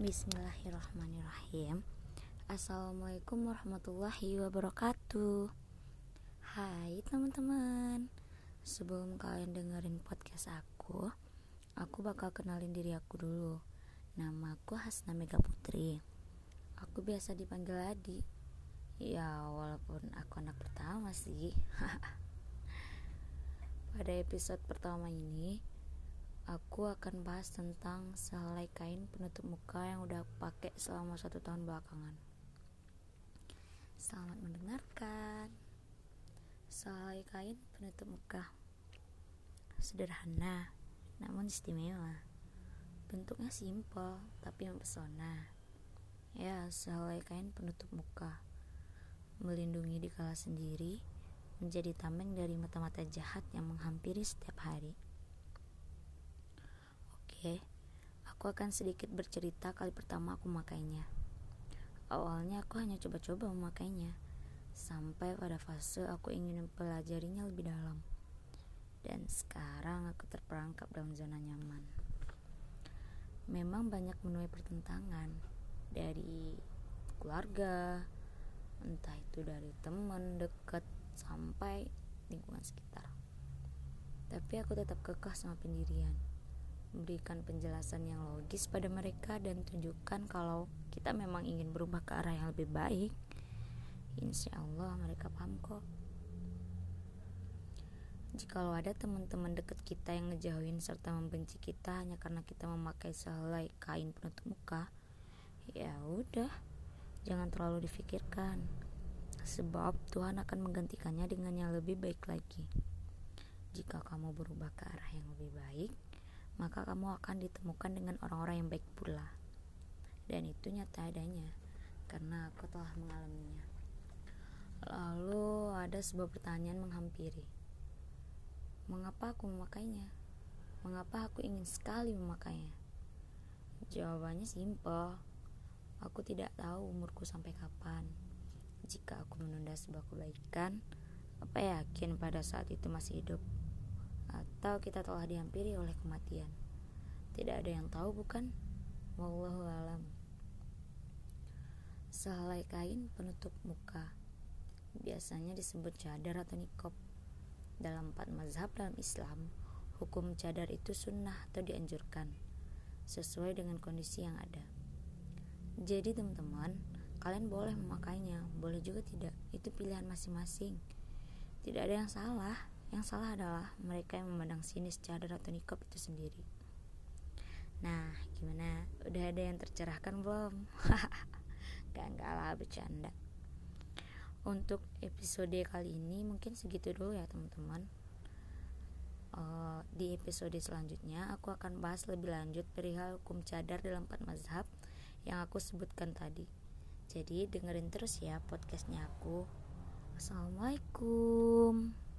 Bismillahirrahmanirrahim. Assalamualaikum warahmatullahi wabarakatuh. Hai teman-teman. Sebelum kalian dengerin podcast aku Aku bakal kenalin diri aku dulu. Nama aku Hasna Mega Putri. Aku biasa dipanggil Adi. Ya walaupun aku anak pertama sih. Pada episode pertama ini aku akan bahas tentang sehelai kain penutup muka yang udah aku pakai selama satu tahun belakangan. Selamat mendengarkan. Sehelai kain penutup muka sederhana, namun istimewa. Bentuknya simpel tapi mempesona. Ya, sehelai kain penutup muka melindungi di kala sendiri, menjadi tameng dari mata-mata jahat yang menghampiri setiap hari. Oke, aku akan sedikit bercerita kali pertama aku memakainya. Awalnya aku hanya coba-coba memakainya, sampai pada fase aku ingin mempelajarinya lebih dalam. Dan sekarang aku terperangkap dalam zona nyaman. Memang banyak menuai pertentangan dari keluarga, entah itu dari teman dekat sampai lingkungan sekitar. Tapi aku tetap kekeh sama pendirian berikan penjelasan yang logis pada mereka dan tunjukkan kalau kita memang ingin berubah ke arah yang lebih baik insya Allah mereka paham kok Jikalau ada teman-teman dekat kita yang ngejauhin serta membenci kita hanya karena kita memakai sehelai kain penutup muka, ya udah, jangan terlalu difikirkan. Sebab Tuhan akan menggantikannya dengan yang lebih baik lagi. Jika kamu berubah ke arah yang lebih baik, maka kamu akan ditemukan dengan orang-orang yang baik pula. Dan itu nyata adanya, karena aku telah mengalaminya. Lalu ada sebuah pertanyaan menghampiri. Mengapa aku memakainya? Mengapa aku ingin sekali memakainya? Jawabannya simpel. Aku tidak tahu umurku sampai kapan. Jika aku menunda sebuah kebaikan, apa yakin pada saat itu masih hidup? Atau kita telah dihampiri oleh kematian. Tidak ada yang tahu bukan? Wallahu alam. Sehelai kain penutup muka biasanya disebut cadar atau nikob. Dalam empat mazhab dalam Islam, hukum cadar itu sunnah atau dianjurkan sesuai dengan kondisi yang ada. Jadi teman-teman, kalian boleh memakainya, boleh juga tidak. Itu pilihan masing-masing. Tidak ada yang salah. Yang salah adalah mereka yang memandang sinis cadar atau nikob itu sendiri. Nah, gimana? Udah ada yang tercerahkan belum? gak enggak lah bercanda. Untuk episode kali ini mungkin segitu dulu ya teman-teman. Uh, di episode selanjutnya aku akan bahas lebih lanjut perihal hukum cadar dalam empat mazhab yang aku sebutkan tadi. Jadi dengerin terus ya podcastnya aku. Assalamualaikum.